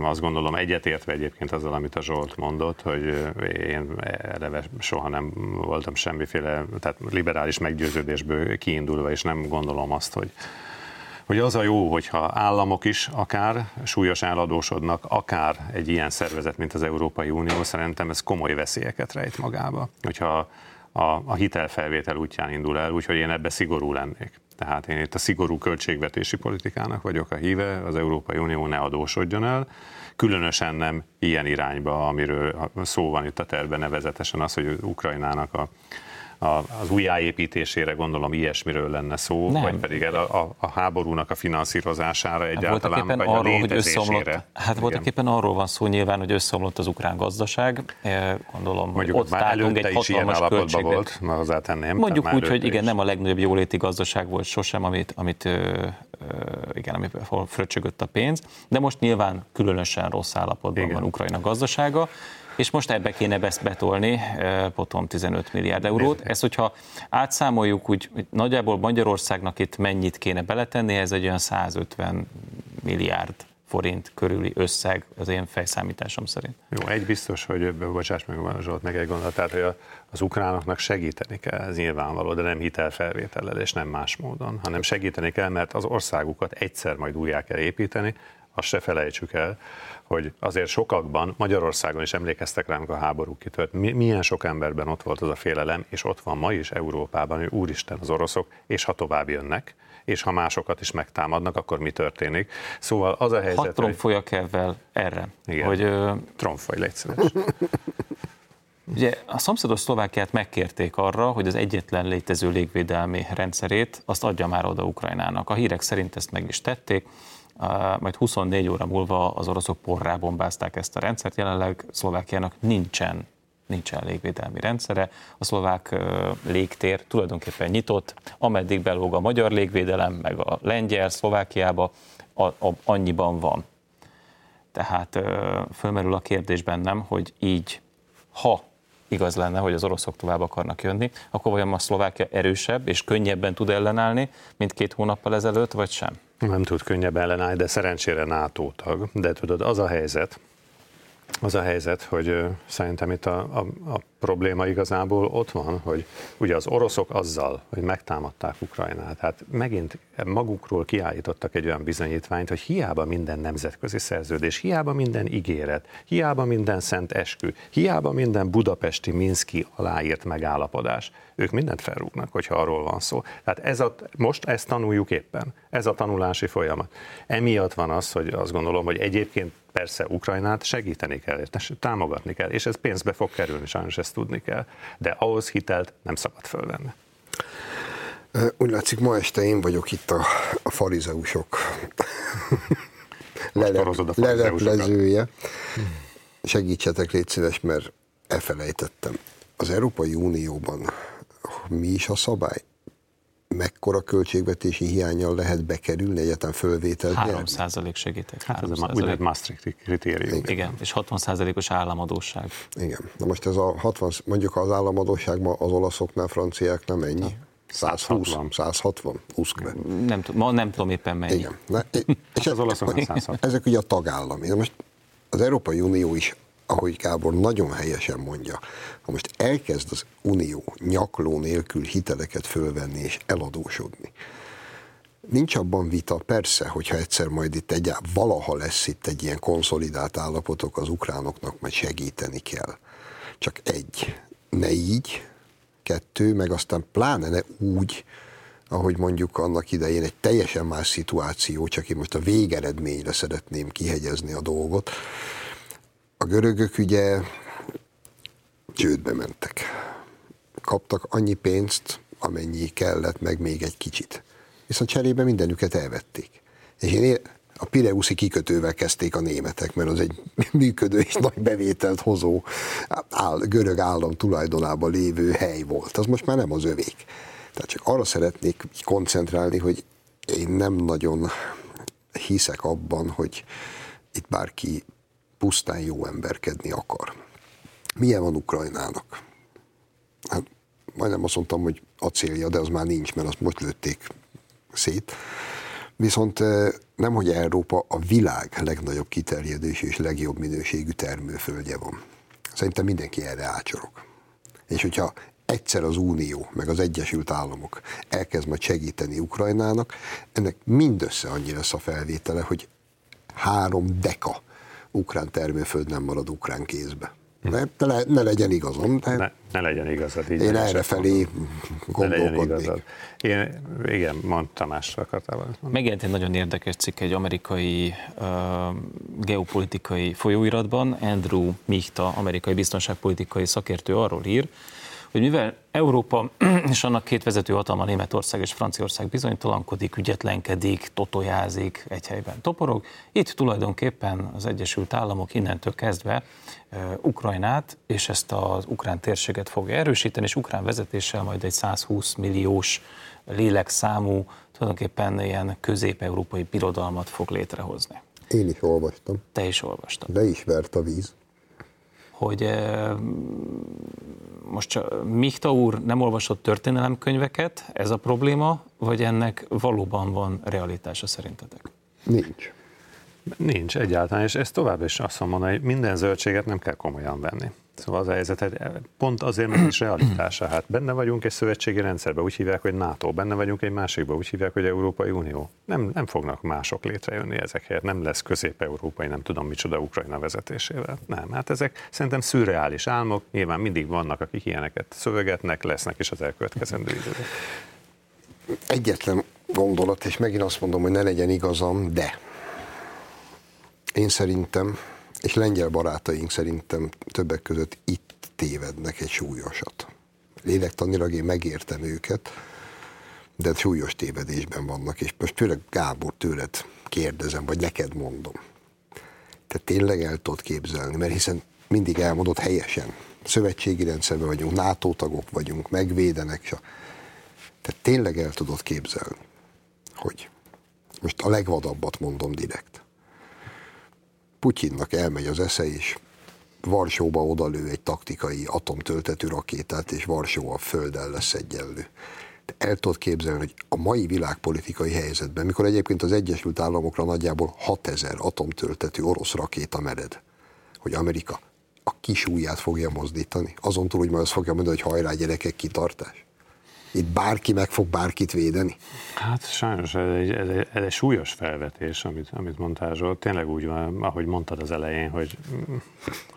Speaker 3: azt gondolom egyetértve egyébként azzal, amit a Zsolt mondott, hogy én eleve soha nem voltam semmiféle, tehát liberális meggyőződésből kiindulva, és nem gondolom azt, hogy, hogy az a jó, hogyha államok is akár súlyos eladósodnak, akár egy ilyen szervezet, mint az Európai Unió, szerintem ez komoly veszélyeket rejt magába. Hogyha a, a hitelfelvétel útján indul el, úgyhogy én ebbe szigorú lennék. Tehát én itt a szigorú költségvetési politikának vagyok a híve, az Európai Unió ne adósodjon el, különösen nem ilyen irányba, amiről szó van itt a tervben, nevezetesen az, hogy Ukrajnának a az újjáépítésére gondolom ilyesmiről lenne szó, Nem. vagy pedig a, a, a háborúnak a finanszírozására hát egyáltalán,
Speaker 1: hát vagy arról, a hogy összeomlott, Hát voltak éppen arról van szó nyilván, hogy összeomlott az ukrán gazdaság. Gondolom,
Speaker 3: Mondjuk ott álltunk egy hatalmas költségbe. volt, hozzátenném.
Speaker 1: Mondjuk úgy, hogy igen, nem a legnagyobb jóléti gazdaság volt sosem, amit, amit ö, igen, amiből fröccsögött a pénz, de most nyilván különösen rossz állapotban igen. van Ukrajna gazdasága, és most ebbe kéne betolni, potom 15 milliárd eurót. Ezt, hogyha átszámoljuk, úgy nagyjából Magyarországnak itt mennyit kéne beletenni, ez egy olyan 150 milliárd forint körüli összeg az én fejszámításom szerint.
Speaker 3: Jó, egy biztos, hogy bocsáss meg van Zsolt, meg egy gondolat, tehát hogy az ukránoknak segíteni kell, ez nyilvánvaló, de nem hitelfelvétellel és nem más módon, hanem segíteni kell, mert az országukat egyszer majd újjá kell építeni, azt se felejtsük el, hogy azért sokakban, Magyarországon is emlékeztek rám, a háború kitört, milyen sok emberben ott volt az a félelem, és ott van ma is Európában, hogy úristen az oroszok, és ha tovább jönnek, és ha másokat is megtámadnak, akkor mi történik? Szóval az a helyzet, Hat
Speaker 1: tromfoljak ezzel erre.
Speaker 3: Igen, hogy, ö... tromfolj, légy szíves.
Speaker 1: Ugye a szomszédos Szlovákiát megkérték arra, hogy az egyetlen létező légvédelmi rendszerét azt adja már oda Ukrajnának. A hírek szerint ezt meg is tették majd 24 óra múlva az oroszok porrá bombázták ezt a rendszert. Jelenleg Szlovákiának nincsen nincsen légvédelmi rendszere. A szlovák légtér tulajdonképpen nyitott, ameddig belóg a magyar légvédelem, meg a lengyel, Szlovákiába, a, a, annyiban van. Tehát fölmerül a kérdés bennem, hogy így, ha igaz lenne, hogy az oroszok tovább akarnak jönni, akkor vajon a Szlovákia erősebb és könnyebben tud ellenállni, mint két hónappal ezelőtt, vagy sem?
Speaker 3: Nem tud könnyebb ellenállni, de szerencsére NATO tag. De tudod, az a helyzet, Az a helyzet, hogy szerintem itt a, a, a probléma igazából ott van, hogy ugye az oroszok azzal, hogy megtámadták Ukrajnát, hát megint magukról kiállítottak egy olyan bizonyítványt, hogy hiába minden nemzetközi szerződés, hiába minden ígéret, hiába minden szent eskü, hiába minden budapesti, minszki aláírt megállapodás, ők mindent felrúgnak, hogyha arról van szó. Tehát ez a, most ezt tanuljuk éppen, ez a tanulási folyamat. Emiatt van az, hogy azt gondolom, hogy egyébként persze Ukrajnát segíteni kell, támogatni kell, és ez pénzbe fog kerülni, sajnos ezt tudni kell, de ahhoz hitelt nem szabad fölvenni.
Speaker 2: Úgy látszik, ma este én vagyok itt a, a farizeusok lelep, leleplezője. Segítsetek, légy szíves, mert elfelejtettem. Az Európai Unióban mi is a szabály? Mekkora költségvetési hiányjal lehet bekerülni, egyetlen fölvétel
Speaker 1: 3 százalék segítek.
Speaker 3: Hát ez a úgynevezett Maastricht kritérium.
Speaker 1: Igen. Igen, és 60 százalékos államadóság.
Speaker 2: Igen, na most ez a 60, mondjuk az államadóság az olaszoknál, franciáknál mennyi? 120, 160, 20
Speaker 1: nem, ma nem tudom éppen mennyi.
Speaker 2: Igen. Na,
Speaker 3: és az olaszok 160.
Speaker 2: Ezek ugye a tagállami. Most az Európai Unió is ahogy Gábor nagyon helyesen mondja, ha most elkezd az Unió nyakló nélkül hiteleket fölvenni és eladósodni, Nincs abban vita, persze, hogyha egyszer majd itt egy, valaha lesz itt egy ilyen konszolidált állapotok, az ukránoknak majd segíteni kell. Csak egy, ne így, kettő, meg aztán pláne ne úgy, ahogy mondjuk annak idején egy teljesen más szituáció, csak én most a végeredményre szeretném kihegyezni a dolgot, a görögök ugye csődbe mentek. Kaptak annyi pénzt, amennyi kellett, meg még egy kicsit. Viszont cserébe mindenüket elvették. És én a Pireuszi kikötővel kezdték a németek, mert az egy működő és nagy bevételt hozó áll, görög állam tulajdonában lévő hely volt. Az most már nem az övék. Tehát csak arra szeretnék koncentrálni, hogy én nem nagyon hiszek abban, hogy itt bárki pusztán jó emberkedni akar. Milyen van Ukrajnának? Hát majdnem azt mondtam, hogy acélja, de az már nincs, mert azt most lőtték szét. Viszont eh, nem, hogy Európa a világ legnagyobb kiterjedésű és legjobb minőségű termőföldje van. Szerintem mindenki erre ácsorog. És hogyha egyszer az Unió, meg az Egyesült Államok elkezd majd segíteni Ukrajnának, ennek mindössze annyi lesz a felvétele, hogy három deka ukrán termőföld nem marad ukrán kézbe. Ne, ne, ne legyen igazam.
Speaker 3: De ne, ne legyen igazad. Így
Speaker 2: én erre felé gondolkodnék.
Speaker 3: Én, igen, mond Tamás akartál
Speaker 1: Megjelent egy nagyon érdekes cikk egy amerikai uh, geopolitikai folyóiratban. Andrew Michta, amerikai biztonságpolitikai szakértő arról ír, hogy mivel Európa és annak két vezető hatalma, Németország és Franciaország bizonytalankodik, ügyetlenkedik, totojázik, egy helyben toporog, itt tulajdonképpen az Egyesült Államok innentől kezdve Ukrajnát és ezt az ukrán térséget fogja erősíteni, és ukrán vezetéssel majd egy 120 milliós lélekszámú, tulajdonképpen ilyen közép-európai birodalmat fog létrehozni.
Speaker 2: Én is olvastam.
Speaker 1: Te is olvastam.
Speaker 2: De is vert a víz
Speaker 1: hogy most Mikta úr nem olvasott történelemkönyveket, ez a probléma, vagy ennek valóban van realitása szerintetek?
Speaker 2: Nincs.
Speaker 3: Nincs egyáltalán, és ez tovább is azt mondom, hogy minden zöldséget nem kell komolyan venni. Szóval az a helyzet, hogy pont azért, mert is realitása. Hát benne vagyunk egy szövetségi rendszerben, úgy hívják, hogy NATO, benne vagyunk egy másikban, úgy hívják, hogy Európai Unió. Nem, nem fognak mások létrejönni ezekért, nem lesz közép-európai, nem tudom micsoda Ukrajna vezetésével. Nem, hát ezek szerintem szürreális álmok, nyilván mindig vannak, akik ilyeneket szövegetnek, lesznek is az elkövetkezendő időben.
Speaker 2: Egyetlen gondolat, és megint azt mondom, hogy ne legyen igazam, de én szerintem és lengyel barátaink szerintem többek között itt tévednek egy súlyosat. Lélektanilag én megértem őket, de súlyos tévedésben vannak, és most főleg Gábor tőled kérdezem, vagy neked mondom. Te tényleg el tudod képzelni, mert hiszen mindig elmondott helyesen. Szövetségi rendszerben vagyunk, NATO tagok vagyunk, megvédenek, és te tényleg el tudod képzelni, hogy most a legvadabbat mondom direkt Putyinnak elmegy az esze, és Varsóba odalő egy taktikai atomtöltető rakétát, és Varsó a földdel lesz egyenlő. De el tudod képzelni, hogy a mai világpolitikai helyzetben, mikor egyébként az Egyesült Államokra nagyjából 6000 atomtöltető orosz rakéta mered, hogy Amerika a kis ujját fogja mozdítani. Azon túl, hogy majd azt fogja mondani, hogy hajrá gyerekek, kitartás. Itt bárki meg fog bárkit védeni?
Speaker 3: Hát sajnos ez egy, ez egy, ez egy súlyos felvetés, amit, amit mondtál Zsolt. Tényleg úgy van, ahogy mondtad az elején, hogy,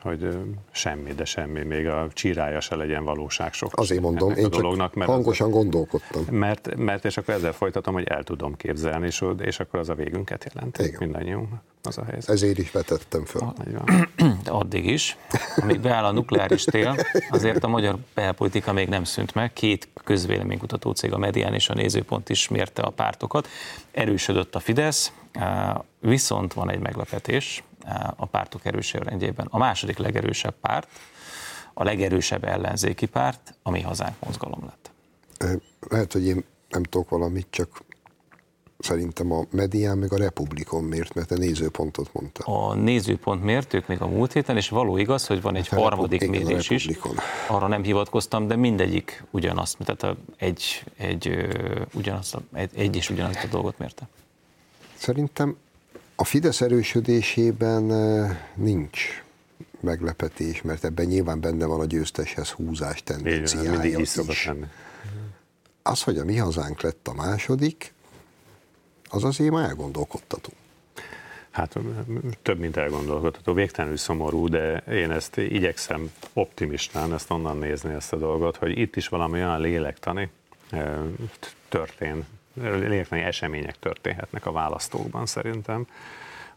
Speaker 3: hogy semmi, de semmi, még a csírája se legyen valóság sok.
Speaker 2: Azért mondom, én csak dolognak, mert hangosan az, gondolkodtam.
Speaker 3: Mert, mert és akkor ezzel folytatom, hogy el tudom képzelni, és, és akkor az a végünket jelenti Igen. mindannyiunknak az a helyzet.
Speaker 2: Ezért is vetettem föl.
Speaker 1: De addig is, amíg beáll a nukleáris tél, azért a magyar belpolitika még nem szűnt meg. Két közvéleménykutató cég, a Medián és a Nézőpont is mérte a pártokat. Erősödött a Fidesz, viszont van egy meglepetés a pártok erősségrendjében. A második legerősebb párt, a legerősebb ellenzéki párt, a Mi Hazánk mozgalom lett.
Speaker 2: Lehet, hogy én nem tudok valamit, csak szerintem a medián meg a Republikon mért, mert a nézőpontot mondta.
Speaker 1: A nézőpont mért, ők még a múlt héten, és való igaz, hogy van egy hát harmadik Republik, mérés is. Arra nem hivatkoztam, de mindegyik ugyanazt, tehát egy, egy, ugyanazt, egy, egy és ugyanazt a dolgot mérte.
Speaker 2: Szerintem a Fidesz erősödésében nincs meglepetés, mert ebben nyilván benne van a győzteshez húzás tendenciája mindig is. is. Az, hogy a mi hazánk lett a második, az azért már elgondolkodtató.
Speaker 3: Hát több, mint elgondolkodható, végtelenül szomorú, de én ezt igyekszem optimistán ezt onnan nézni ezt a dolgot, hogy itt is valami olyan lélektani történ, lélektani események történhetnek a választókban szerintem,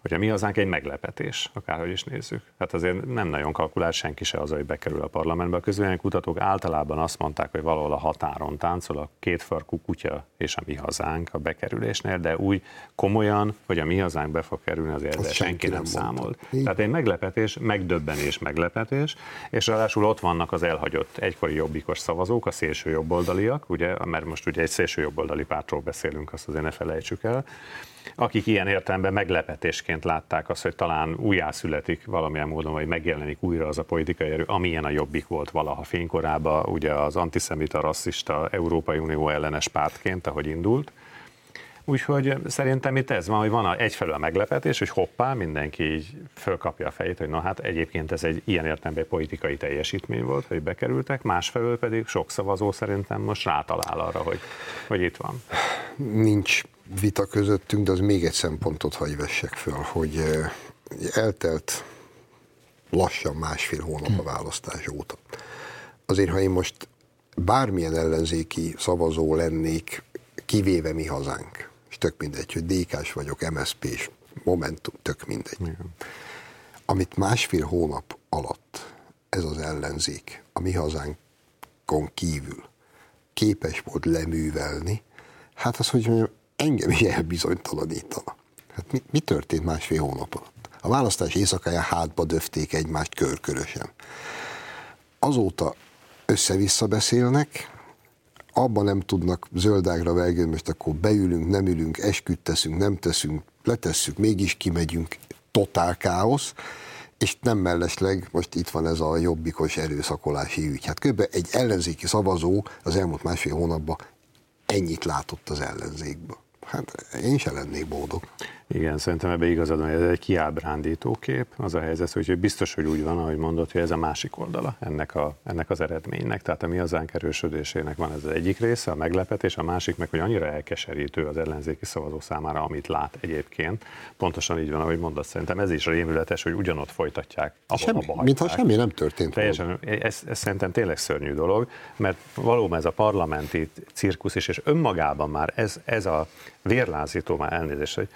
Speaker 3: hogy a mi hazánk egy meglepetés, akárhogy is nézzük. Hát azért nem nagyon kalkulál senki se az, hogy bekerül a parlamentbe. A közvélemény kutatók általában azt mondták, hogy valahol a határon táncol a kétfarkú kutya és a mi hazánk a bekerülésnél, de úgy komolyan, hogy a mi hazánk be fog kerülni, azért senki, senki nem, nem számolt. Tehát egy meglepetés, megdöbbenés, meglepetés, és ráadásul ott vannak az elhagyott egykori jobbikos szavazók, a szélső jobboldaliak, ugye, mert most ugye egy szélső jobboldali pártról beszélünk, azt azért ne felejtsük el, akik ilyen értelemben meglepetésként látták azt, hogy talán újjászületik valamilyen módon, vagy megjelenik újra az a politikai erő, amilyen a jobbik volt valaha fénykorában, ugye az antiszemita, rasszista, Európai Unió ellenes pártként, ahogy indult. Úgyhogy szerintem itt ez van, hogy van egyfelől a meglepetés, hogy hoppá, mindenki így fölkapja a fejét, hogy na hát egyébként ez egy ilyen értelemben politikai teljesítmény volt, hogy bekerültek, másfelől pedig sok szavazó szerintem most rátalál arra, hogy, hogy itt van.
Speaker 2: Nincs vita közöttünk, de az még egy szempontot hagy vessek föl, hogy eltelt lassan másfél hónap a választás óta. Azért, ha én most bármilyen ellenzéki szavazó lennék, kivéve mi hazánk, és tök mindegy, hogy DK-s vagyok, MSZP és Momentum, tök mindegy. Igen. Amit másfél hónap alatt ez az ellenzék a mi hazánkon kívül képes volt leművelni, hát az, hogy mondjam, engem is elbizonytalanítana. Hát mi, mi történt másfél hónap alatt? A választás éjszakáján hátba döfték egymást körkörösen. Azóta össze-vissza beszélnek, abban nem tudnak zöldágra vergődni, most akkor beülünk, nem ülünk, esküdt teszünk, nem teszünk, letesszük, mégis kimegyünk, totál káosz, és nem mellesleg most itt van ez a jobbikos erőszakolási ügy. Hát kb. egy ellenzéki szavazó az elmúlt másfél hónapban ennyit látott az ellenzékből. Hát én se lennék boldog.
Speaker 3: Igen, szerintem ebbe igazad van, ez egy kiábrándító kép. Az a helyzet, hogy biztos, hogy úgy van, ahogy mondod, hogy ez a másik oldala ennek, a, ennek az eredménynek. Tehát a mi hazánk erősödésének van ez az egyik része, a meglepetés, a másik meg, hogy annyira elkeserítő az ellenzéki szavazó számára, amit lát egyébként. Pontosan így van, ahogy mondod, szerintem ez is rémületes, hogy ugyanott folytatják.
Speaker 2: Abba, semmi, abba mintha semmi nem történt.
Speaker 3: Teljesen, ez, ez, szerintem tényleg szörnyű dolog, mert valóban ez a parlamenti cirkusz is, és önmagában már ez, ez a vérlázító, már elnézést, hogy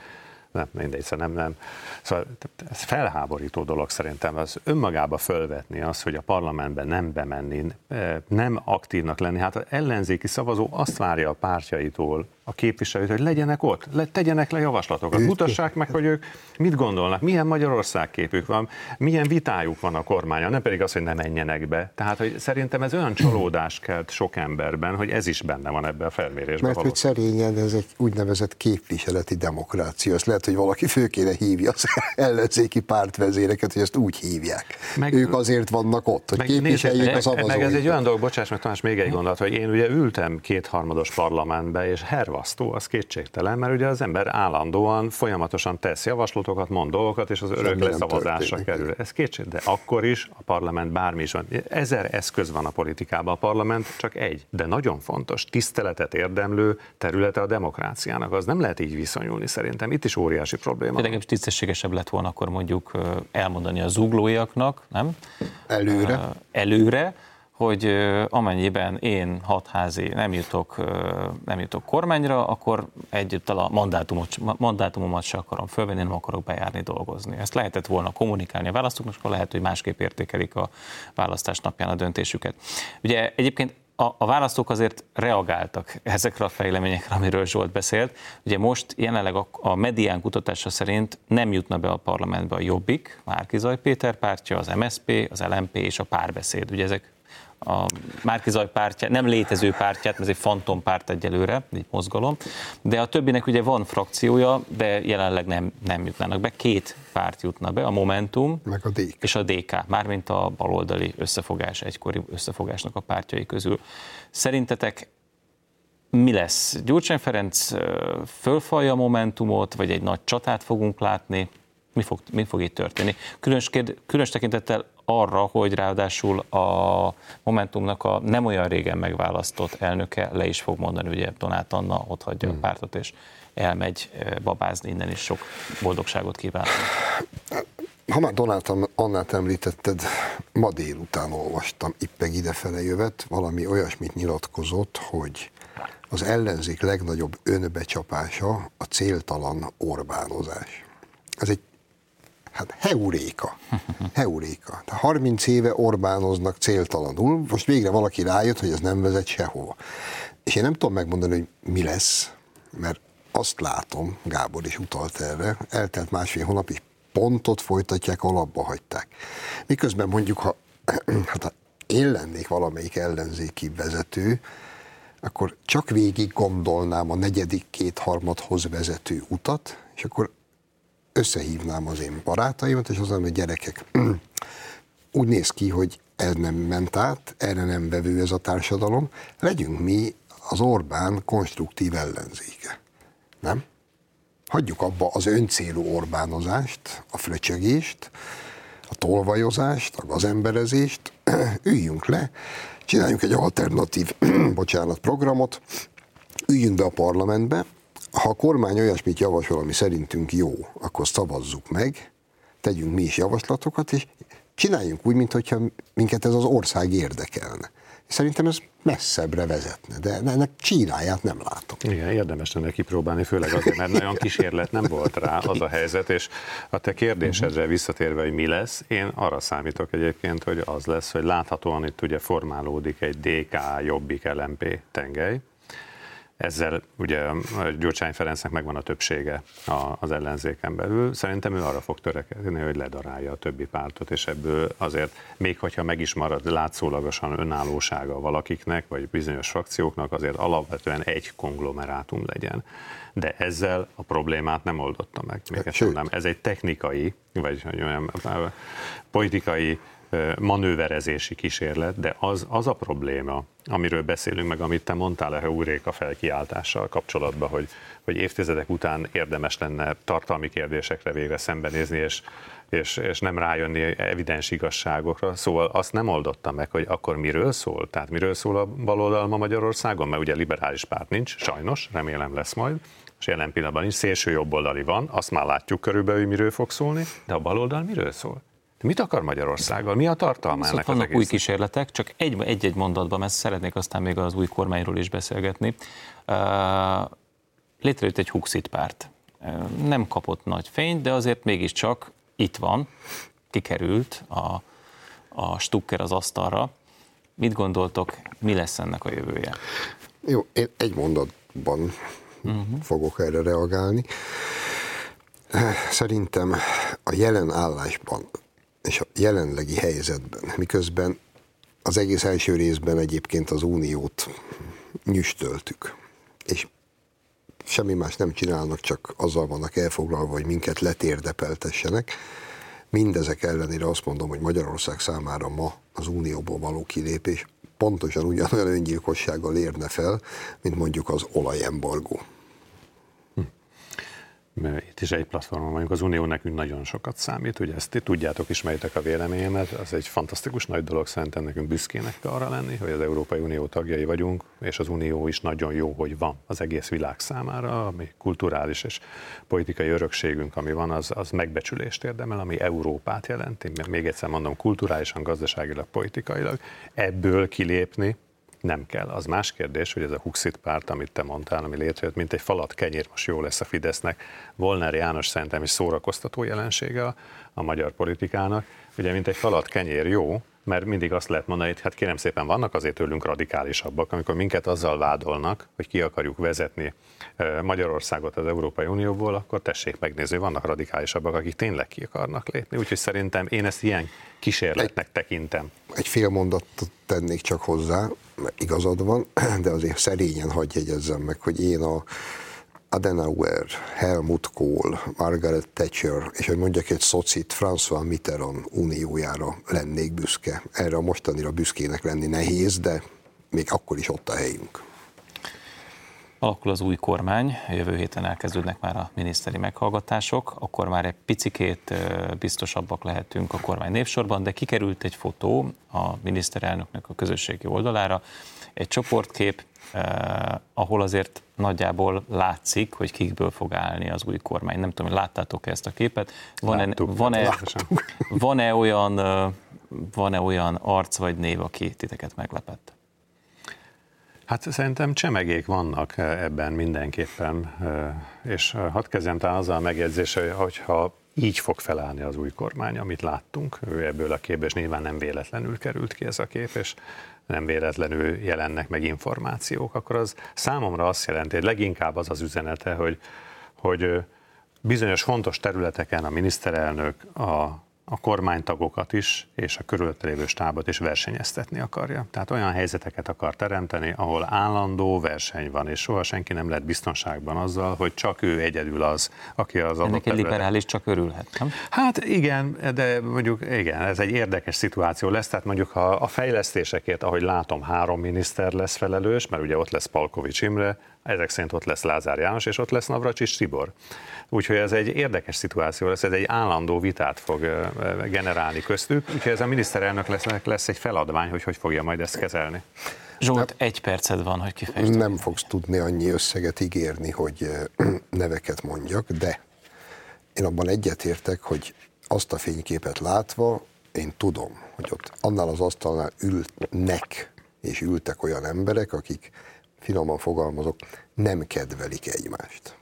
Speaker 3: nem, mindegy, szóval nem, nem. Szóval ez felháborító dolog szerintem, az önmagába fölvetni az, hogy a parlamentben nem bemenni, eh, nem aktívnak lenni. Hát az ellenzéki szavazó azt várja a pártjaitól, a képviselőt, hogy legyenek ott, le, tegyenek le javaslatokat, mutassák meg, hogy ők mit gondolnak, milyen Magyarország képük van, milyen vitájuk van a kormánya, nem pedig az, hogy ne menjenek be. Tehát, hogy szerintem ez olyan csalódást kelt sok emberben, hogy ez is benne van ebben a felmérésben.
Speaker 2: Mert hogy szerényen ez egy úgynevezett képviseleti demokrácia. Azt lehet, hogy valaki fő kéne hívja az ellenzéki pártvezéreket, hogy ezt úgy hívják. Meg, ők azért vannak ott, hogy képviseljék a szavazóikat.
Speaker 3: Meg ez egy olyan dolog, bocsáss meg Tamás, még egy gondolat, hogy én ugye ültem kétharmados parlamentbe, és her olvasztó, az kétségtelen, mert ugye az ember állandóan, folyamatosan tesz javaslatokat, mond dolgokat, és az örök leszavazásra kerül. Ez kétség, de akkor is a parlament bármi is van. Ezer eszköz van a politikában, a parlament csak egy, de nagyon fontos, tiszteletet érdemlő területe a demokráciának. Az nem lehet így viszonyulni szerintem. Itt is óriási probléma.
Speaker 1: De tisztességesebb lett volna akkor mondjuk elmondani a zuglóiaknak, nem?
Speaker 2: Előre.
Speaker 1: Előre, hogy amennyiben én hatházi nem jutok, nem jutok kormányra, akkor együttal a mandátumot, mandátumomat se akarom fölvenni, nem akarok bejárni dolgozni. Ezt lehetett volna kommunikálni a választóknak, akkor lehet, hogy másképp értékelik a választás napján a döntésüket. Ugye egyébként a, a választók azért reagáltak ezekre a fejleményekre, amiről Zsolt beszélt. Ugye most jelenleg a, a medián kutatása szerint nem jutna be a parlamentbe a Jobbik, Márkizaj Péter pártja, az MSP, az LMP és a párbeszéd. Ugye ezek a Márkizaj pártját, nem létező pártját, ez egy fantompárt egyelőre, egy mozgalom, de a többinek ugye van frakciója, de jelenleg nem, nem jutnának be. Két párt jutna be, a Momentum
Speaker 2: Meg a DK.
Speaker 1: és a DK, mármint a baloldali összefogás, egykori összefogásnak a pártjai közül. Szerintetek mi lesz? Gyurcsány Ferenc fölfalja a Momentumot, vagy egy nagy csatát fogunk látni? Mi fog, mi fog itt történni? Különös, kérd, különös tekintettel arra, hogy ráadásul a Momentumnak a nem olyan régen megválasztott elnöke le is fog mondani, ugye Donát Anna ott hagyja hmm. a pártot, és elmegy babázni innen is sok boldogságot kívánok.
Speaker 2: Ha már Donát Annát említetted, ma délután olvastam, ippeg idefele jövet, valami olyasmit nyilatkozott, hogy az ellenzék legnagyobb önbecsapása a céltalan Orbánozás. Ez egy Hát heuréka. Heuréka. 30 éve Orbánoznak céltalanul, most végre valaki rájött, hogy ez nem vezet sehova. És én nem tudom megmondani, hogy mi lesz, mert azt látom, Gábor is utalt erre, eltelt másfél hónap, és pontot folytatják, alapba hagyták. Miközben mondjuk, ha, hát ha én lennék valamelyik ellenzéki vezető, akkor csak végig gondolnám a negyedik kétharmadhoz vezető utat, és akkor összehívnám az én barátaimat, és azon, hogy gyerekek, úgy néz ki, hogy ez nem ment át, erre nem vevő ez a társadalom, legyünk mi az Orbán konstruktív ellenzéke. Nem? Hagyjuk abba az öncélú Orbánozást, a fröcsögést, a tolvajozást, a gazemberezést, üljünk le, csináljunk egy alternatív, bocsánat, programot, üljünk be a parlamentbe, ha a kormány olyasmit javasol, ami szerintünk jó, akkor szavazzuk meg, tegyünk mi is javaslatokat, és csináljunk úgy, mintha minket ez az ország érdekelne. Szerintem ez messzebbre vezetne, de ennek csíráját nem látom.
Speaker 3: Igen, érdemes lenne kipróbálni, főleg azért, mert nagyon kísérlet nem volt rá az a helyzet, és a te kérdésedre visszatérve, hogy mi lesz, én arra számítok egyébként, hogy az lesz, hogy láthatóan itt ugye formálódik egy DK Jobbik LMP tengely, ezzel ugye Gyurcsány Ferencnek megvan a többsége az ellenzéken belül. Szerintem ő arra fog törekedni, hogy ledarálja a többi pártot, és ebből azért, még hogyha meg is marad látszólagosan önállósága valakiknek, vagy bizonyos frakcióknak, azért alapvetően egy konglomerátum legyen. De ezzel a problémát nem oldotta meg. Még Sőt. nem. Ez egy technikai, vagy olyan politikai manőverezési kísérlet, de az, az a probléma, amiről beszélünk, meg amit te mondtál a Heuréka felkiáltással kapcsolatban, hogy, hogy évtizedek után érdemes lenne tartalmi kérdésekre végre szembenézni, és, és, és nem rájönni evidens igazságokra. Szóval azt nem oldotta meg, hogy akkor miről szól? Tehát miről szól a baloldal ma Magyarországon? Mert ugye liberális párt nincs, sajnos, remélem lesz majd és jelen pillanatban is szélső jobboldali van, azt már látjuk körülbelül, hogy miről fog szólni, de a baloldal miről szól? Mit akar Magyarországgal? Mi a tartalma
Speaker 1: szóval
Speaker 3: ennek
Speaker 1: Vannak új kísérletek, csak egy, egy-egy mondatban, mert szeretnék aztán még az új kormányról is beszélgetni. Létrejött egy Huxit párt. Nem kapott nagy fényt, de azért mégiscsak itt van, kikerült a, a Stukker az asztalra. Mit gondoltok, mi lesz ennek a jövője?
Speaker 2: Jó, én egy mondatban uh-huh. fogok erre reagálni. Szerintem a jelen állásban és a jelenlegi helyzetben, miközben az egész első részben egyébként az uniót nyüstöltük, és semmi más nem csinálnak, csak azzal vannak elfoglalva, hogy minket letérdepeltessenek. Mindezek ellenére azt mondom, hogy Magyarország számára ma az unióból való kilépés pontosan ugyanolyan öngyilkossággal érne fel, mint mondjuk az olajembargó
Speaker 3: itt is egy platformon vagyunk, az Unió nekünk nagyon sokat számít, ugye ezt ti tudjátok, ismeritek a véleményemet, az egy fantasztikus nagy dolog, szerintem nekünk büszkének kell arra lenni, hogy az Európai Unió tagjai vagyunk, és az Unió is nagyon jó, hogy van az egész világ számára, ami kulturális és politikai örökségünk, ami van, az, az megbecsülést érdemel, ami Európát jelenti, még egyszer mondom, kulturálisan, gazdaságilag, politikailag, ebből kilépni, nem kell. Az más kérdés, hogy ez a Huxit párt, amit te mondtál, ami létrejött, mint egy falat kenyér, most jó lesz a Fidesznek. Volner János szerintem is szórakoztató jelensége a, a magyar politikának. Ugye, mint egy falat kenyér jó, mert mindig azt lehet mondani, hogy hát kérem szépen vannak azért tőlünk radikálisabbak, amikor minket azzal vádolnak, hogy ki akarjuk vezetni Magyarországot az Európai Unióból, akkor tessék megnézni, vannak radikálisabbak, akik tényleg ki akarnak lépni. Úgyhogy szerintem én ezt ilyen kísérletnek tekintem.
Speaker 2: Egy fél mondatot tennék csak hozzá, igazad van, de azért szerényen hagyj jegyezzem meg, hogy én a Adenauer, Helmut Kohl, Margaret Thatcher, és hogy mondjak egy szocit, François Mitterrand uniójára lennék büszke. Erre a mostanira büszkének lenni nehéz, de még akkor is ott a helyünk.
Speaker 1: Alakul az új kormány, jövő héten elkezdődnek már a miniszteri meghallgatások, akkor már egy picikét biztosabbak lehetünk a kormány névsorban, de kikerült egy fotó a miniszterelnöknek a közösségi oldalára, egy csoportkép, ahol azért nagyjából látszik, hogy kikből fog állni az új kormány. Nem tudom, hogy láttátok-e ezt a képet. Van-e, van-e, van-e, olyan, van-e olyan arc vagy név, aki titeket meglepett?
Speaker 3: Hát szerintem csemegék vannak ebben mindenképpen, és hadd kezdjem talán azzal a megjegyzéssel, hogyha így fog felállni az új kormány, amit láttunk. Ő ebből a képből, és nyilván nem véletlenül került ki ez a kép, és nem véletlenül jelennek meg információk, akkor az számomra azt jelenti, hogy leginkább az az üzenete, hogy, hogy bizonyos fontos területeken a miniszterelnök, a a kormánytagokat is, és a körülötte lévő stábot is versenyeztetni akarja. Tehát olyan helyzeteket akar teremteni, ahol állandó verseny van, és soha senki nem lehet biztonságban azzal, hogy csak ő egyedül az, aki az adott
Speaker 1: Ennek egy liberális csak örülhet, nem?
Speaker 3: Hát igen, de mondjuk igen, ez egy érdekes szituáció lesz, tehát mondjuk ha a fejlesztésekért, ahogy látom, három miniszter lesz felelős, mert ugye ott lesz Palkovics Imre, ezek szerint ott lesz Lázár János, és ott lesz Navracsis Tibor. Úgyhogy ez egy érdekes szituáció lesz, ez egy állandó vitát fog generálni köztük, úgyhogy ez a miniszterelnök lesz, lesz egy feladvány, hogy hogy fogja majd ezt kezelni.
Speaker 1: Zsolt, nem, egy perced van, hogy kifejtsd.
Speaker 2: Nem fogsz tudni annyi összeget ígérni, hogy neveket mondjak, de én abban egyetértek, hogy azt a fényképet látva, én tudom, hogy ott annál az asztalnál ülnek, és ültek olyan emberek, akik finoman fogalmazok, nem kedvelik egymást.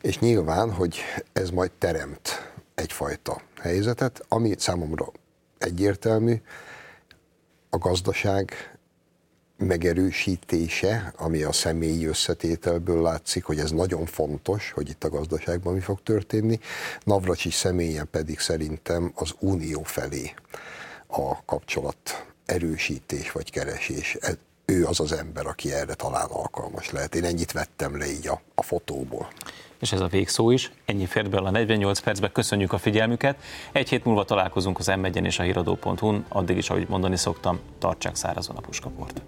Speaker 2: És nyilván, hogy ez majd teremt egyfajta helyzetet, ami számomra egyértelmű, a gazdaság megerősítése, ami a személyi összetételből látszik, hogy ez nagyon fontos, hogy itt a gazdaságban mi fog történni. Navracsi személyen pedig szerintem az unió felé a kapcsolat erősítés vagy keresés ő az az ember, aki erre talán alkalmas lehet. Én ennyit vettem le így a, a fotóból.
Speaker 1: És ez a végszó is. Ennyi fért bele a 48 percbe. Köszönjük a figyelmüket. Egy hét múlva találkozunk az m és a híradó.hu-n. Addig is, ahogy mondani szoktam, tartsák szárazon a puskaport.